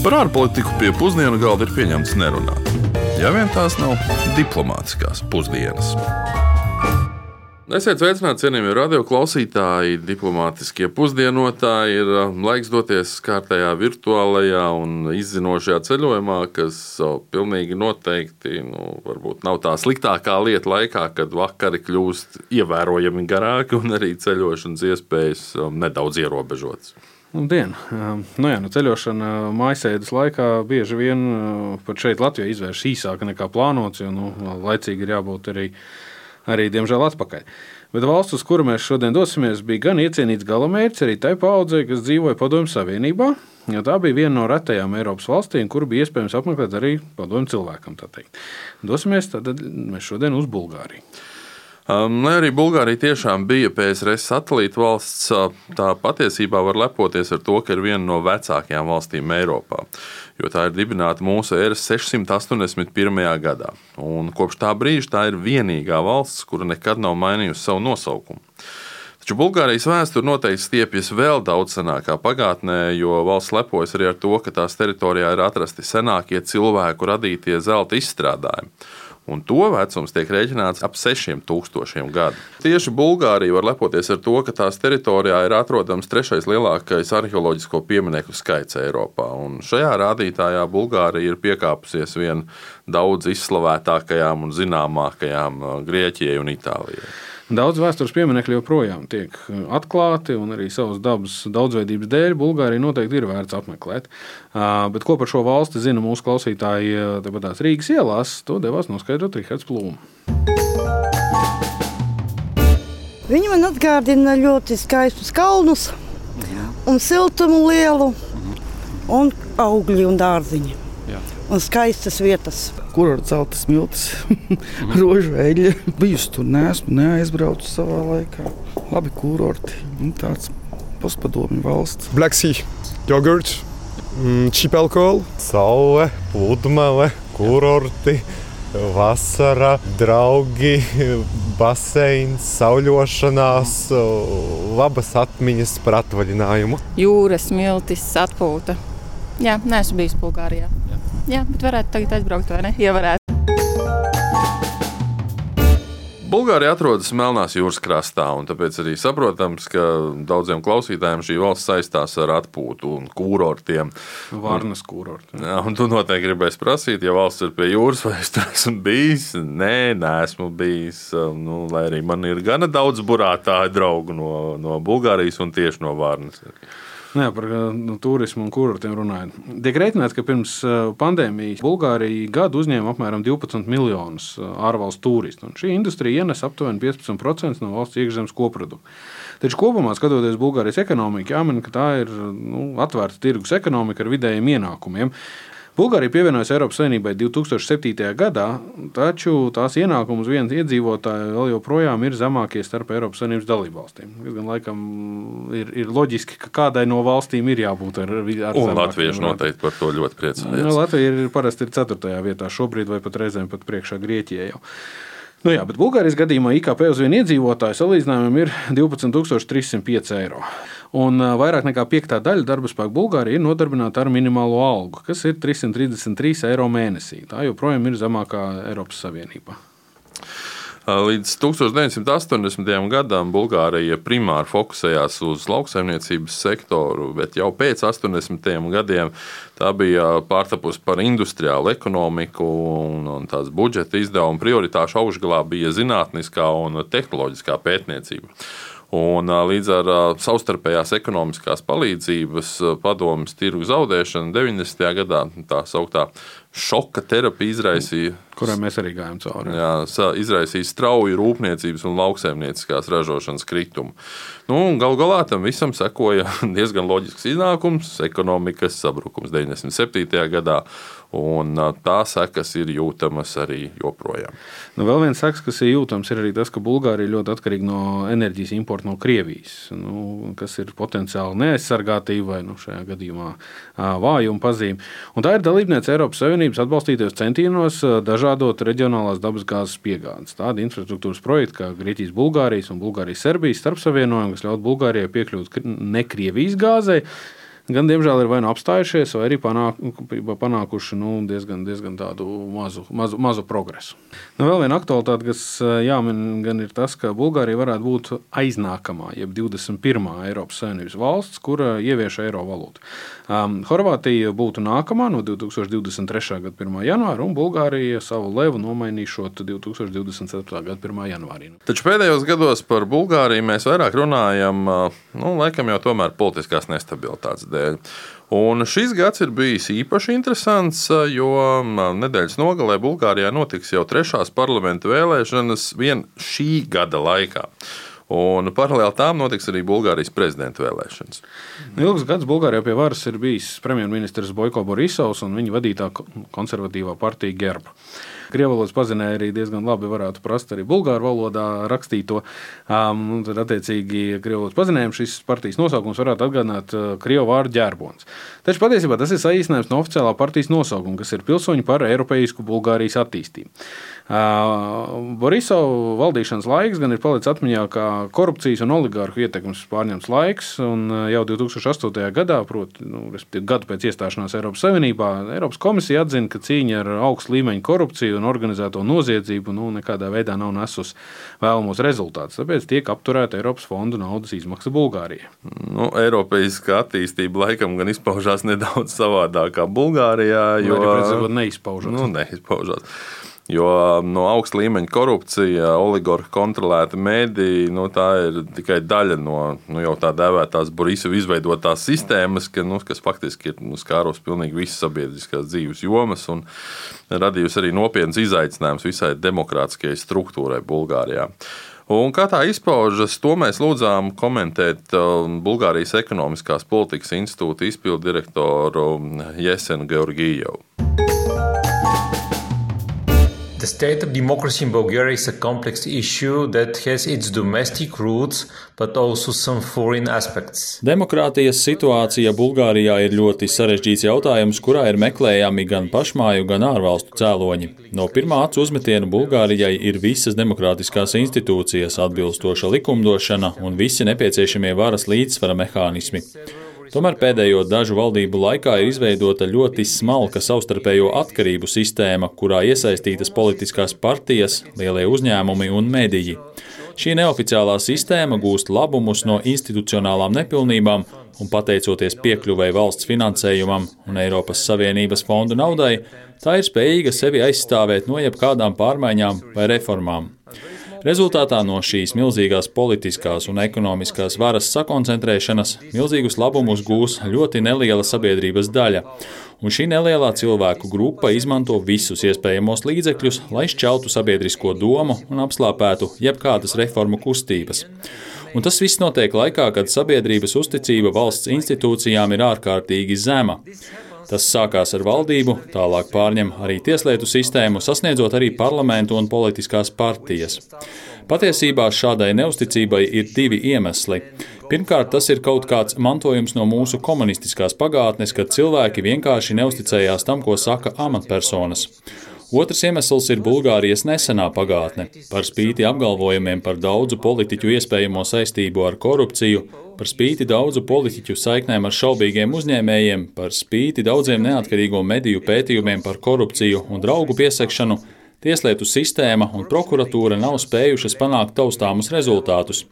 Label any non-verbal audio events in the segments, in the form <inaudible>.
Par ārpolitiku pie pusdienu galda ir pieņemts nerunāt. Ja vien tās nav diplomātiskās pusdienas. Esiet sveicināti, cienījamie radioklausītāji, diplomātiskie pusdienotāji. Ir um, laiks doties kārtējā virtuālajā un izzinošajā ceļojumā, kas pilnīgi noteikti nu, nav tā sliktākā lieta laikā, kad vakari kļūst ievērojami garāki un arī ceļošanas iespējas um, nedaudz ierobežotas. Labdien! Nu jā, nu ceļošana mājasēdes laikā bieži vien pat šeit Latvijā izvēršas īsāka nekā plānots, jo nu, laicīgi ir jābūt arī arī, diemžēl, atpakaļ. Bet valsts, uz kuru mēs šodien dosimies, bija gan iecienīts galamērķis arī tai paudzei, kas dzīvoja Padomju Savienībā. Tā bija viena no retajām Eiropas valstīm, kuru bija iespējams apmeklēt arī padomju cilvēkam. Dosimies tad mēs šodien uz Bulgāriju. Um, arī Bulgārija tiešām bija PSRS satelīta valsts, tā patiesībā var lepoties ar to, ka ir viena no vecākajām valstīm Eiropā jo tā ir dibināta mūsu eras 681. gadā. Un kopš tā brīža tā ir vienīgā valsts, kura nekad nav mainījusi savu nosaukumu. Taču Bulgārijas vēsture noteikti stiepjas vēl daudz senākā pagātnē, jo valsts lepojas arī ar to, ka tās teritorijā ir atrasti senākie cilvēku radītie zelta izstrādājumi un to vecums tiek rēķināts ap 6000 gadu. Tieši Bulgārija var lepoties ar to, ka tās teritorijā ir atrodams trešais lielākais arheoloģisko pieminiektu skaits Eiropā. Un šajā rādītājā Bulgārija ir piekāpusies vien daudz izslavētākajām un zināmākajām uh, Grieķijai un Itālijai. Daudz vēstures pieminiekļu joprojām tiek uh, atklāti, un arī savas dabas daudzveidības dēļ Bulgārija noteikti ir vērts apmeklēt. Bet ko par šo valsti zina mūsu klausītāji uh, tepatās Rīgas ielās, to devās noskaidrot Rihards Plūms. Viņi man atgādina ļoti skaistus kalnus, un siltumu lielu, un augļi un dārziņi. Un skaistas vietas kur ar zelta smiltis, <laughs> rožu eļļa. Bijusi tur, neesmu neaizbraucis savā laikā. Labi kurorti, nu, tāds postpadomju valsts. Black Sea, jogurts, mm, cheap alkohol. Saule, pludmale, kurorti. Vasara, draugi, <laughs> baseins, sauļošanās, labas atmiņas par atvaļinājumu. Jūras, miltis, atpūta. Jā, neesmu bijis Bulgārijā. Jā, bet varētu tagad aizbraukt, vai ne? Ja varētu. Bulgārija atrodas Melnās jūras krastā, un tāpēc arī saprotams, ka daudziem klausītājiem šī valsts saistās ar atpūtu un kūrortiem. Vārnas kūrorti. Jā, un tu noteikti gribēsi prasīt, ja valsts ir pie jūras, vai es tur esmu bijis. Nē, neesmu bijis. Nu, lai arī man ir gana daudz burātāju draugu no, no Bulgārijas un tieši no Vārnas. Jā, par nu, turismu un kurortiem runājot. Tiek rēķināts, ka pirms uh, pandēmijas Bulgārija gadu uzņēma apmēram 12 miljonus uh, ārvalstu turistu. Šī industrija ienes aptuveni 15% no valsts iekšzemes koprodukta. Taču kopumā skatoties Bulgārijas ekonomiku, jāmin, ka tā ir nu, atvērta tirgus ekonomika ar vidējiem ienākumiem. Bulgārija pievienojas Eiropas Savienībai 2007. gadā, taču tās ienākumi uz vienu iedzīvotāju vēl joprojām ir zemākie starp Eiropas Savienības dalībvalstīm. Tas gan laikam ir, ir loģiski, ka kādai no valstīm ir jābūt ar, Un latvieši noteikti par to ļoti priecājas. Nu, Latvija ir parasti ir 4. vietā šobrīd, vai pat reizēm pat priekšā Grieķijai. Jau. Nu jā, bet Bulgārijas gadījumā IKP uz vienu iedzīvotāju salīdzinājumam ir 12,305 eiro. Un vairāk nekā piektā daļa darba spēka Bulgārija ir nodarbināta ar minimālo algu, kas ir 333 eiro mēnesī. Tā joprojām ir zemākā Eiropas Savienībā. Līdz 1980. gadam Bulgārija primāri fokusējās uz lauksaimniecības sektoru, bet jau pēc 80. gadiem tā bija pārtapusi par industriālu ekonomiku, un, un tās budžeta izdevuma prioritāšu augšgalā bija zinātniskā un tehnoloģiskā pētniecība. Un, līdz ar savstarpējās ekonomiskās palīdzības padomus tirgu zaudēšanu 90. gadā tā sauktā šoka terapija izraisīja. Kurai mēs arī gājām cauri. Jā, izraisīja strauju rūpniecības un lauksaimnieciskās ražošanas kritumu. Nu, Galu galā tam visam sekoja <laughs> diezgan loģisks iznākums - ekonomikas sabrukums 97. gadā un tā sekas ir jūtamas arī joprojām. Nu, vēl viens sekas, kas ir jūtams, ir arī tas, ka Bulgārija ļoti atkarīga no enerģijas importa no Krievijas, nu, kas ir potenciāli neaizsargātība vai nu, šajā gadījumā vājuma pazīme. Un tā ir dalībniece Eiropas Savienības atbalstītajos centienos dažādot reģionālās dabasgāzes piegādes. Tāda infrastruktūras projekta kā Grieķijas, Bulgārijas un Bulgārijas Serbijas starpsavienojumi, kas ļaut Bulgārijai piekļūt ne Krievijas gāzei gan diemžēl ir vai nu apstājušies, vai arī panāk, panākuši nu, diezgan, diezgan tādu mazu, mazu, mazu progresu. Nu, vēl viena aktualitāte, kas jāmin, gan ir tas, ka Bulgārija varētu būt aiznākamā, jeb 21. Eiropas Savienības valsts, kura ievieš eiro valūtu. Um, Horvātija būtu nākamā no 2023. gada 1. janvāra, un Bulgārija savu levu nomainīšot 2027. gada 1. janvārī. Taču pēdējos gados par Bulgāriju mēs vairāk runājam, nu, laikam jau tomēr politiskās nestabilitātes dēļ. Un šis gads ir bijis īpaši interesants, jo nedēļas nogalē Bulgārijā notiks jau trešās parlamenta vēlēšanas vien šī gada laikā. Un paralēli tām notiks arī Bulgārijas prezidenta vēlēšanas. Nu, ilgus gadus Bulgārijā pie varas ir bijis premjerministrs Boiko Borisovs un viņa vadītā konservatīvā partija Gerba. Krievu valodas pazinēja arī diezgan labi, varētu prast arī bulgāru valodā rakstīto. Um, tad, attiecīgi, Krievu valodas pazinējumam šis partijas nosaukums varētu atgādināt uh, Krievu vārdu ģērbons. Taču patiesībā tas ir saīsinājums no oficiālā partijas nosaukuma, kas ir pilsoņi par Eiropeisku Bulgārijas attīstību. Borisova valdīšanas laiks gan ir palicis atmiņā kā korupcijas un oligārhu ietekmes pārņemts laiks. Jau 2008. gadā, proti, nu, gadu pēc iestāšanās Eiropas Savienībā, Eiropas komisija atzina, ka cīņa ar augstu līmeņu korupciju un organizēto noziedzību nu, nekādā veidā nav nesusi vēlamos rezultātus. Tāpēc tiek apturēta Eiropas fondu naudas izmaksa Bulgārijai. Nu, Eiropeiskā attīstība laikam gan izpaužās nedaudz savādāk kā Bulgārijā. Jo, arī, neizpaužās. Nu, neizpaužās. Jo no augsta līmeņa korupcija, oligarhu kontrolēta mēdīja, nu, tā ir tikai daļa no nu, jau tā dēvētās Borisova izveidotās sistēmas, ka, nu, kas faktiski ir nu, skārus pilnīgi visas sabiedriskās dzīves jomas un radījusi arī nopietnas izaicinājumus visai demokrātiskajai struktūrai Bulgārijā. Un kā tā izpaužas, to mēs lūdzām komentēt um, Bulgārijas ekonomiskās politikas institūta izpildu direktoru Jesenu Georgijevu. The state of democracy in Bulgaria is a complex issue that has its domestic roots, but also some foreign aspects. Demokrātijas situācija Bulgārijā ir ļoti sarežģīts jautājums, kurā ir meklējami gan pašmāju, gan ārvalstu cēloņi. No pirmā acu uzmetiena Bulgārijai ir visas demokrātiskās institūcijas, atbilstoša likumdošana un visi nepieciešamie varas līdzsvara mehānismi. Tomēr pēdējo dažu valdību laikā ir izveidota ļoti smalka savstarpējo atkarību sistēma, kurā iesaistītas politiskās partijas, lielie uzņēmumi un mediji. Šī neoficiālā sistēma gūst labumus no institucionālām nepilnībām, un pateicoties piekļuvēji valsts finansējumam un Eiropas Savienības fondu naudai, tā ir spējīga sevi aizstāvēt no jebkādām pārmaiņām vai reformām. Rezultātā no šīs milzīgās politiskās un ekonomiskās varas sakoncentrēšanas milzīgus labumus gūs ļoti neliela sabiedrības daļa, un šī nelielā cilvēku grupa izmanto visus iespējamos līdzekļus, lai šķeltu sabiedrisko domu un apslāpētu jebkādas reformu kustības. Un tas viss notiek laikā, kad sabiedrības uzticība valsts institūcijām ir ārkārtīgi zema. Tas sākās ar valdību, tālāk pārņem arī tieslietu sistēmu, sasniedzot arī parlamentu un politiskās partijas. Patiesībā šādai neusticībai ir divi iemesli. Pirmkārt, tas ir kaut kāds mantojums no mūsu komunistiskās pagātnes, kad cilvēki vienkārši neusticējās tam, ko saka amatpersonas. Otrs iemesls ir Bulgārijas nesenā pagātne. Par spīti apgalvojumiem par daudzu politiķu iespējamo saistību ar korupciju, par spīti daudzu politiķu saiknēm ar šaubīgiem uzņēmējiem, par spīti daudziem neatkarīgo mediju pētījumiem par korupciju un draugu piesakšanu, tieslietu sistēma un prokuratūra nav spējušas panākt taustāmus rezultātus.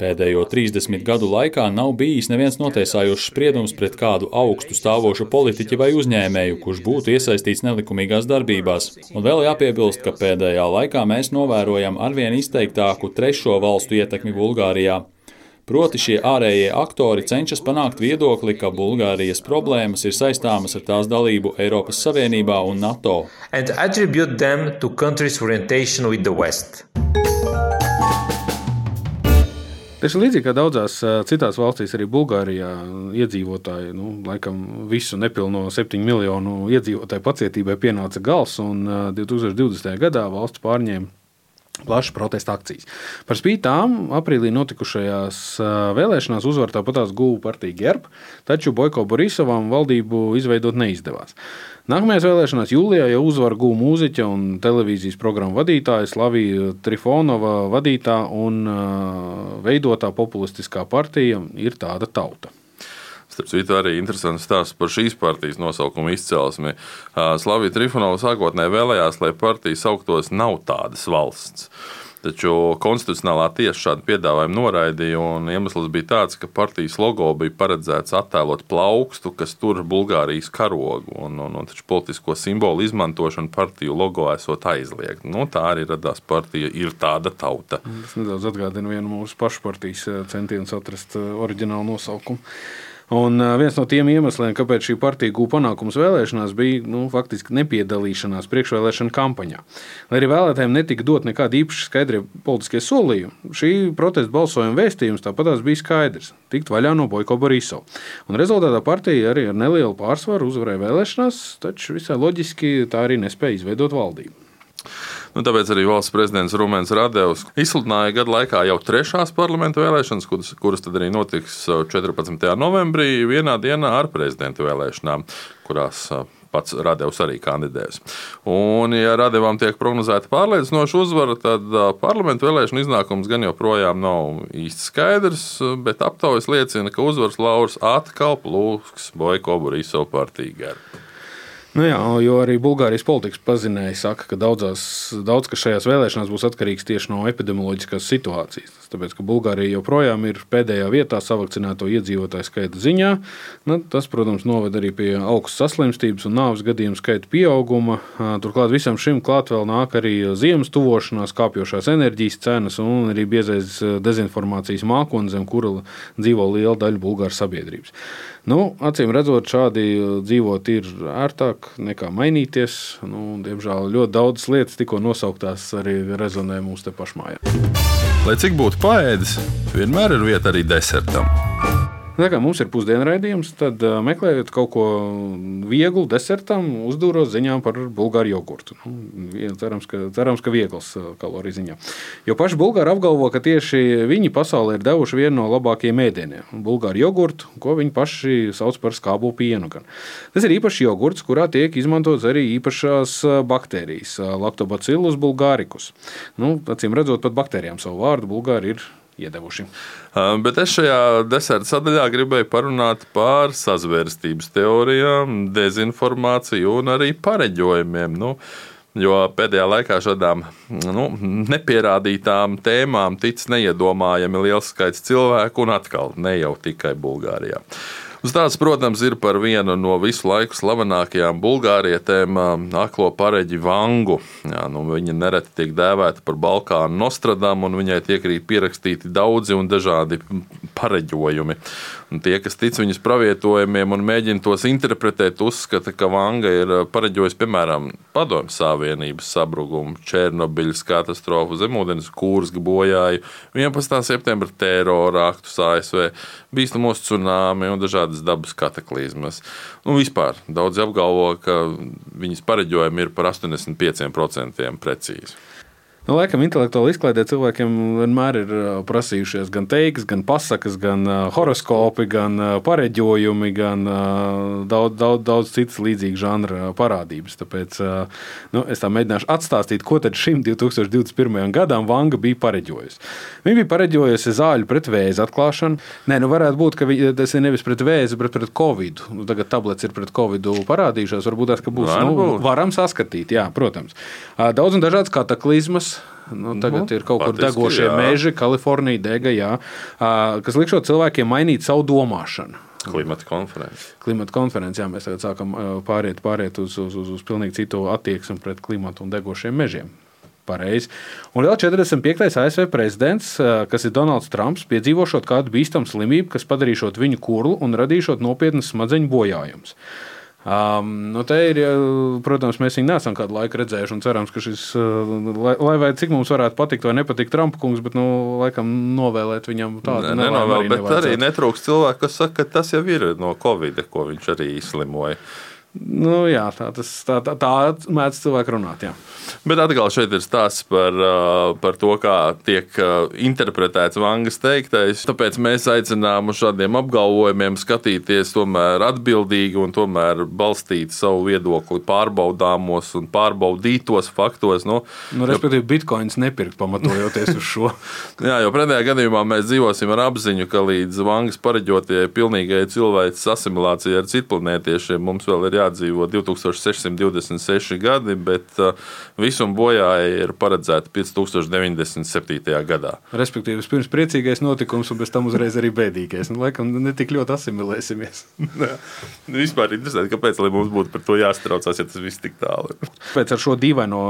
Pēdējo 30 gadu laikā nav bijis neviens notiesājošs spriedums pret kādu augstu stāvošu politiķi vai uzņēmēju, kurš būtu iesaistīts nelikumīgās darbībās. Un vēl jāpiebilst, ka pēdējā laikā mēs novērojam arvien izteiktāku trešo valstu ietekmi Bulgārijā. Proti šie ārējie aktori cenšas panākt viedokli, ka Bulgārijas problēmas ir saistāmas ar tās dalību Eiropas Savienībā un NATO. Tas ir līdzīgi kā daudzās citās valstīs, arī Bulgārijā iedzīvotāji, nu, laikam, visu nepilno 7 miljonu iedzīvotāju pacietībai pienāca gals, un 2020. gadā valsts pārņēma plašas protesta akcijas. Par spīti tām aprīlī notikušajās vēlēšanās uzvaru tāpatās guva partija Gerb, taču Boiko Borisovam valdību izveidot neizdevās. Nākamajās vēlēšanās jūlijā jau uzvaru guva mūziķa un televīzijas programmu vadītāja Slavija Trifonova vadītā un veidotā populistiskā partija ir tāda tauta. Starp citu, arī interesants stāsts par šīs partijas nosaukuma izcelsmi. Slavija Trifonova sākotnēji vēlējās, lai partija sauktos Nav tādas valsts. Taču konstitucionālā tiesa šādu piedāvājumu noraidīja. Iemesls bija tāds, ka partijas logo bija paredzēts attēlot plaukstu, kas tur Bulgārijas karogu. Un, un, un politisko simbolu izmantošana partiju logo esot aizliegta. Nu, tā arī radās partija, ir tāda tauta. Tas nedaudz atgādina vienu mūsu pašu partijas centienus atrast oriģinālu nosaukumu. Un viens no tiem iemesliem, kāpēc šī partija gūta panākumus vēlēšanās, bija nu, faktiski nepiedalīšanās priekšvēlēšana kampaņā. Lai arī vēlētājiem netika dot nekādi īpaši skaidri politiskie solījumi, šī protesta balsojuma vēstījums tāpat bija skaidrs - tikt vaļā no Boiko Borisova. Un rezultātā partija arī ar nelielu pārsvaru uzvarēja vēlēšanās, taču visai loģiski tā arī nespēja izveidot valdību. Nu, tāpēc arī valsts prezidents Rumēns Radevs izsludināja gadu laikā jau trešās parlamentu vēlēšanas, kuras, kuras tad arī notiks 14. Uh, novembrī, vienā dienā ar prezidentu vēlēšanām, kurās uh, pats Radevs arī kandidēs. Un, ja Radevam tiek prognozēta pārliecinoša uzvara, tad uh, parlamentu vēlēšanu iznākums gan joprojām nav īsti skaidrs, bet aptaujas liecina, ka uzvaras lauras atkal plūks Boiko Borisov partija. Nu jā, jo arī Bulgārijas politikas pazinēji saka, ka daudzās, daudz kas šajās vēlēšanās būs atkarīgs tieši no epidemioloģiskās situācijas. Tāpēc, ka Bulgārija joprojām ir pēdējā vietā savakcinēto iedzīvotāju skaita ziņā. Nu, tas, protams, noved arī pie augstas saslimstības un nāves gadījumu skaita pieauguma. Turklāt visam šim klāt vēl nāk arī ziemas tuvošanās, kāpjošās enerģijas cenas un arī biezais dezinformācijas mākonis, zem kura dzīvo liela daļa Bulgāras sabiedrības. Nu, acīm redzot, šādi dzīvot ir ērtāk nekā mainīties. Nu, diemžēl ļoti daudzas lietas, tikko nosauktās, arī rezonē mūsu pašmājā. Lai cik būtu paēdis, vienmēr ir vieta arī desertam. Tā kā mums ir pusdienraidījums, tad meklējot kaut ko vieglu desertam, uzdūros ziņām par bulgāru jogurtu. Nu, cerams, ka, cerams, ka viegls kaloriju ziņā. Jo paši bulgāri apgalvo, ka tieši viņi pasaulē ir devuši vienu no labākajiem ēdieniem - bulgāru jogurtu, ko viņi paši sauc par skābu pienu. Gan. Tas ir īpašs jogurts, kurā tiek izmantots arī īpašās baktērijas, Lactobacillus bulgāricus. Nu, acīm redzot, pat baktērijām savu vārdu bulgāri ir iedevuši. Bet es šajā deserta sadaļā gribēju parunāt par sazvērstības teorijām, dezinformāciju un arī pareģojumiem. Nu, Jo pēdējā laikā šādām nu, nepierādītām tēmām tic neiedomājami liels skaits cilvēku, un atkal ne jau tikai Bulgārijā. Stāsts, protams, ir par vienu no visu laiku slavenākajām bulgārietēm, aklo pareģi Vangu. Jā, nu, viņa nereti tiek dēvēta par Balkānu Nostradam, un viņai tiek arī pierakstīti daudzi un dažādi pareģojumi. Un tie, kas tic viņas pravietojumiem un mēģina tos interpretēt, uzskata, ka Vanga ir pareģojis piemēram Padomju Savienības sabrukumu, Černobiļas katastrofu, zemūdens kūrska bojāju, 11. septembra terora aktus ASV, bīstamos tsunami un dažādas dabas kataklizmas. Nu, vispār daudz apgalvo, ka viņas pareģojumi ir par 85% precīzi. Nu, laikam, intelektuāli izklaidē cilvēkiem vienmēr ir prasījušies gan teiks, gan pasakas, gan horoskopi, gan pareģojumi, gan daudz, daudz, daudz citas līdzīgas žanra parādības. Tāpēc nu, es tā mēģināšu atstāstīt, ko tad šim 2021. gadam Vanga bija pareģojusi. Viņa bija pareģojusi zāļu pret vēzi atklāšanu. Nē, nu varētu būt, ka tas ir nevis pret vēzi, bet pret covid. Nu, tagad tablets ir pret covid parādījušās. Varbūt tas būs nu, varam saskatīt, jā, protams. Daudz un dažādas kataklizmas Nu, tagad nu, ir kaut kur degošie jā. meži, Kalifornija dega, jā, kas likšot cilvēkiem mainīt savu domāšanu. Klimata konferences. Klimata konferences, jā, mēs tagad sākam pāriet, pāriet uz, uz, uz, uz pilnīgi citu attieksmi pret klimatu un degošiem mežiem. Pareizi. Un vēl 45. ASV prezidents, kas ir Donalds Trumps, piedzīvošot kādu bīstamu slimību, kas padarīšot viņu kurlu un radīšot nopietnas smadzeņu bojājumus. Um, nu te ir, protams, mēs viņu neesam kādu laiku redzējuši un cerams, ka šis, lai, lai vai cik mums varētu patikt vai nepatikt Trumpa kungs, bet, nu, laikam, novēlēt viņam tādu ne, nenovēl, arī bet arī netrūks cilvēku, kas saka, ka tas jau ir no Covid, ko viņš arī izslimoja. Nu, jā, tā, tas, tā, tā, tā mēdz cilvēki runāt. Jā. Bet atkal šeit ir stāsts par, par to, kā tiek interpretēts Vangas teiktais. Tāpēc mēs aicinām uz šādiem apgalvojumiem skatīties tomēr atbildīgi un tomēr balstīt savu viedokli pārbaudāmos un pārbaudītos faktos. Nu, nu, respektīvi, bitkoins nepirkt pamatojoties uz šo. <laughs> jā, jo pretējā gadījumā mēs dzīvosim ar apziņu, ka līdz Vangas pareģotajai pilnīgai cilvēces asimilācijai ar citplanētiešiem mums vēl ir jādzīvo 2626 gadi, bet uh, visuma bojāja ir paredzēta 5097. gadā. Respektīvi, pirms priecīgais notikums, un pēc tam uzreiz arī bēdīgais. Nu, laikam, ne tik ļoti asimilēsimies. <laughs> Vispār interesanti, kāpēc mums būtu par to jāstraucās, ja tas viss tik tālu ir. Pēc ar šo dīvaino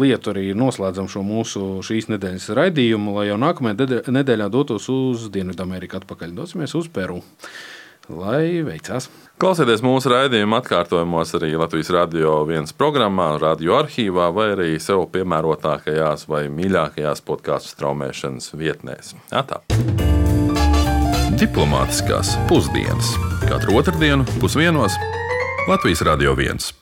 lietu arī noslēdzam šo mūsu šīs nedēļas raidījumu, lai jau nākamajā nedēļā dotos uz Dienvidameriku atpakaļ. Dosimies uz Peru lai veicās. Klausieties mūsu raidījuma atkārtojumos arī Latvijas radio viens programmā, radio arhīvā vai arī sev piemērotākajās vai mīļākajās podkāstu straumēšanas vietnēs. Atā. Diplomātiskās pusdienas katru otrdienu pusdienos Latvijas radio viens.